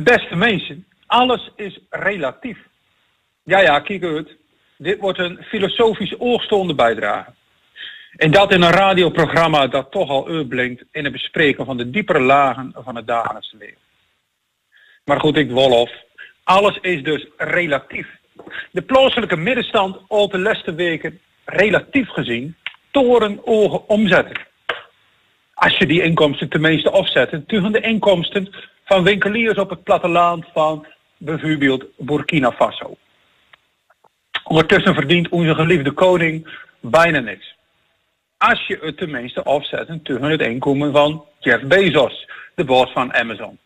Beste mensen, alles is relatief. Ja, ja, kijk uit. Dit wordt een filosofisch oogstoende bijdrage. En dat in een radioprogramma dat toch al uitblinkt in het bespreken van de diepere lagen van het dagelijkse leven. Maar goed, ik wolof. Alles is dus relatief. De plaatselijke middenstand al de laatste weken relatief gezien toren ogen omzetten. Als je die inkomsten tenminste opzet tegen de inkomsten van winkeliers op het platteland van bijvoorbeeld Burkina Faso. Ondertussen verdient onze geliefde koning bijna niks. Als je het tenminste opzet tegen het inkomen van Jeff Bezos, de baas van Amazon.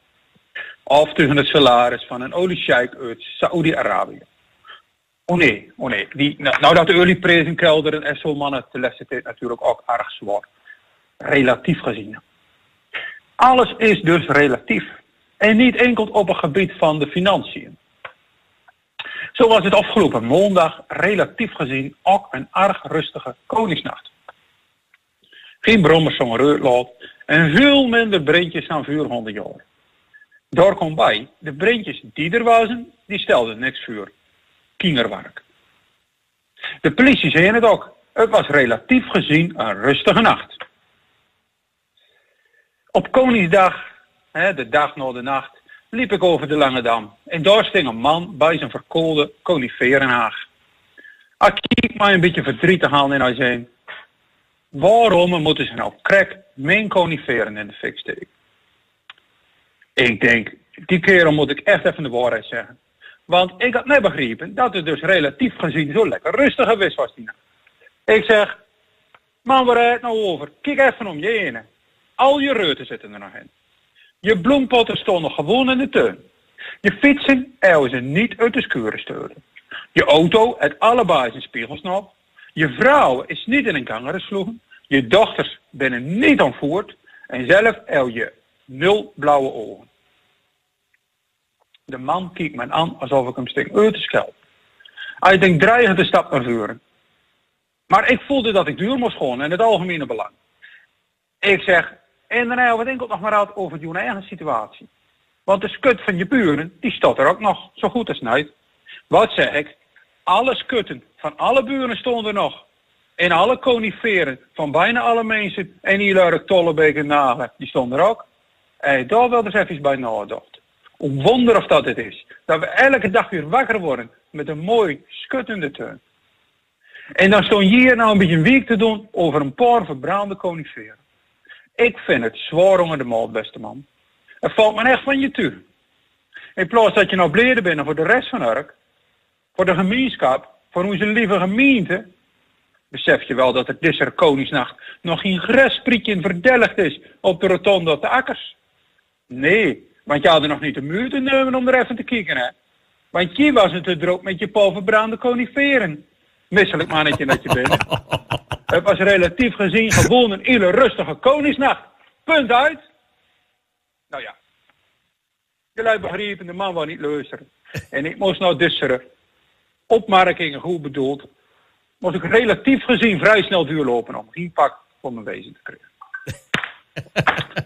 Of tegen het salaris van een oliesjeik uit Saoedi-Arabië. Oh nee, oh nee. Die, nou, nou dat de olieprijzen kelderen en zo mannen laatste tijd natuurlijk ook erg zwaar. Relatief gezien. Alles is dus relatief. En niet enkel op het gebied van de financiën. Zo was het afgelopen maandag relatief gezien ook een erg rustige koningsnacht. Geen brommers zo'n reutlaat en veel minder dan 400 jaar. Daar komt bij, de brandjes die er waren, die stelden niks voor. Kinderwerk. De politie zei het ook. Het was relatief gezien een rustige nacht. Op Koningsdag, de dag na de nacht, liep ik over de Lange Dam. En daar sting een man bij zijn verkoolde coniferenhaag. Ik keek mij een beetje verdrietig aan en hij zei... Waarom moeten ze nou krek mijn coniferen in de fik steken? Ik denk, die kerel moet ik echt even de waarheid zeggen. Want ik had net begrepen dat het dus relatief gezien zo lekker rustig geweest was die. Ik zeg, man waar het nou over? Kijk even om je heen. Al je reuten zitten er nog in. Je bloempotten stonden gewoon in de tuin. Je fietsen ze niet uit de skuren sturen. Je auto het allebei zijn spiegelsnop. Je vrouw is niet in een kanger gesloegen. Je dochters binnen niet ontvoerd. En zelf el je nul blauwe ogen. De man kijkt me aan alsof ik hem sting uit te schelp. Hij denkt dreigend de stap naar voren. Maar ik voelde dat ik duur moest gaan in het algemene belang. Ik zeg, en dan hebben we het enkel nog maar uit over je eigen situatie. Want de skut van je buren, die staat er ook nog zo goed als nooit. Wat zeg ik? Alle skutten van alle buren stonden nog. En alle coniferen van bijna alle mensen en Ilarek, Tollebeek en Nagel, die stonden er ook. En daar wel eens even bij nagedacht. Hoe wonder of dat het is. Dat we elke dag weer wakker worden met een mooi skuttende tuin. En dan stond je hier nou een beetje een week te doen over een paar verbrande coniferen. Ik vind het zwaar onder de maat, beste man. Het valt me echt van je toe. In plaats dat je nou bleden bent voor de rest van Urk, voor de gemeenschap, voor onze lieve gemeente, besef je wel dat het deze Koningsnacht nog geen grasprietje verdelgd is op de rotonde op de akkers. Nee, want je had er nog niet de muur te nemen om er even te kijken, hè. Want je was het te druk met je pol verbrande coniferen. Misselijk mannetje dat je bent. Het was relatief gezien gewoon een hele rustige koningsnacht. Punt uit. Nou ja. Jullie begrepen, de man wou niet luisteren. En ik moest nou disseren. Opmerkingen goed bedoeld. Moest ik relatief gezien vrij snel duurlopen om geen pak voor mijn wezen te krijgen.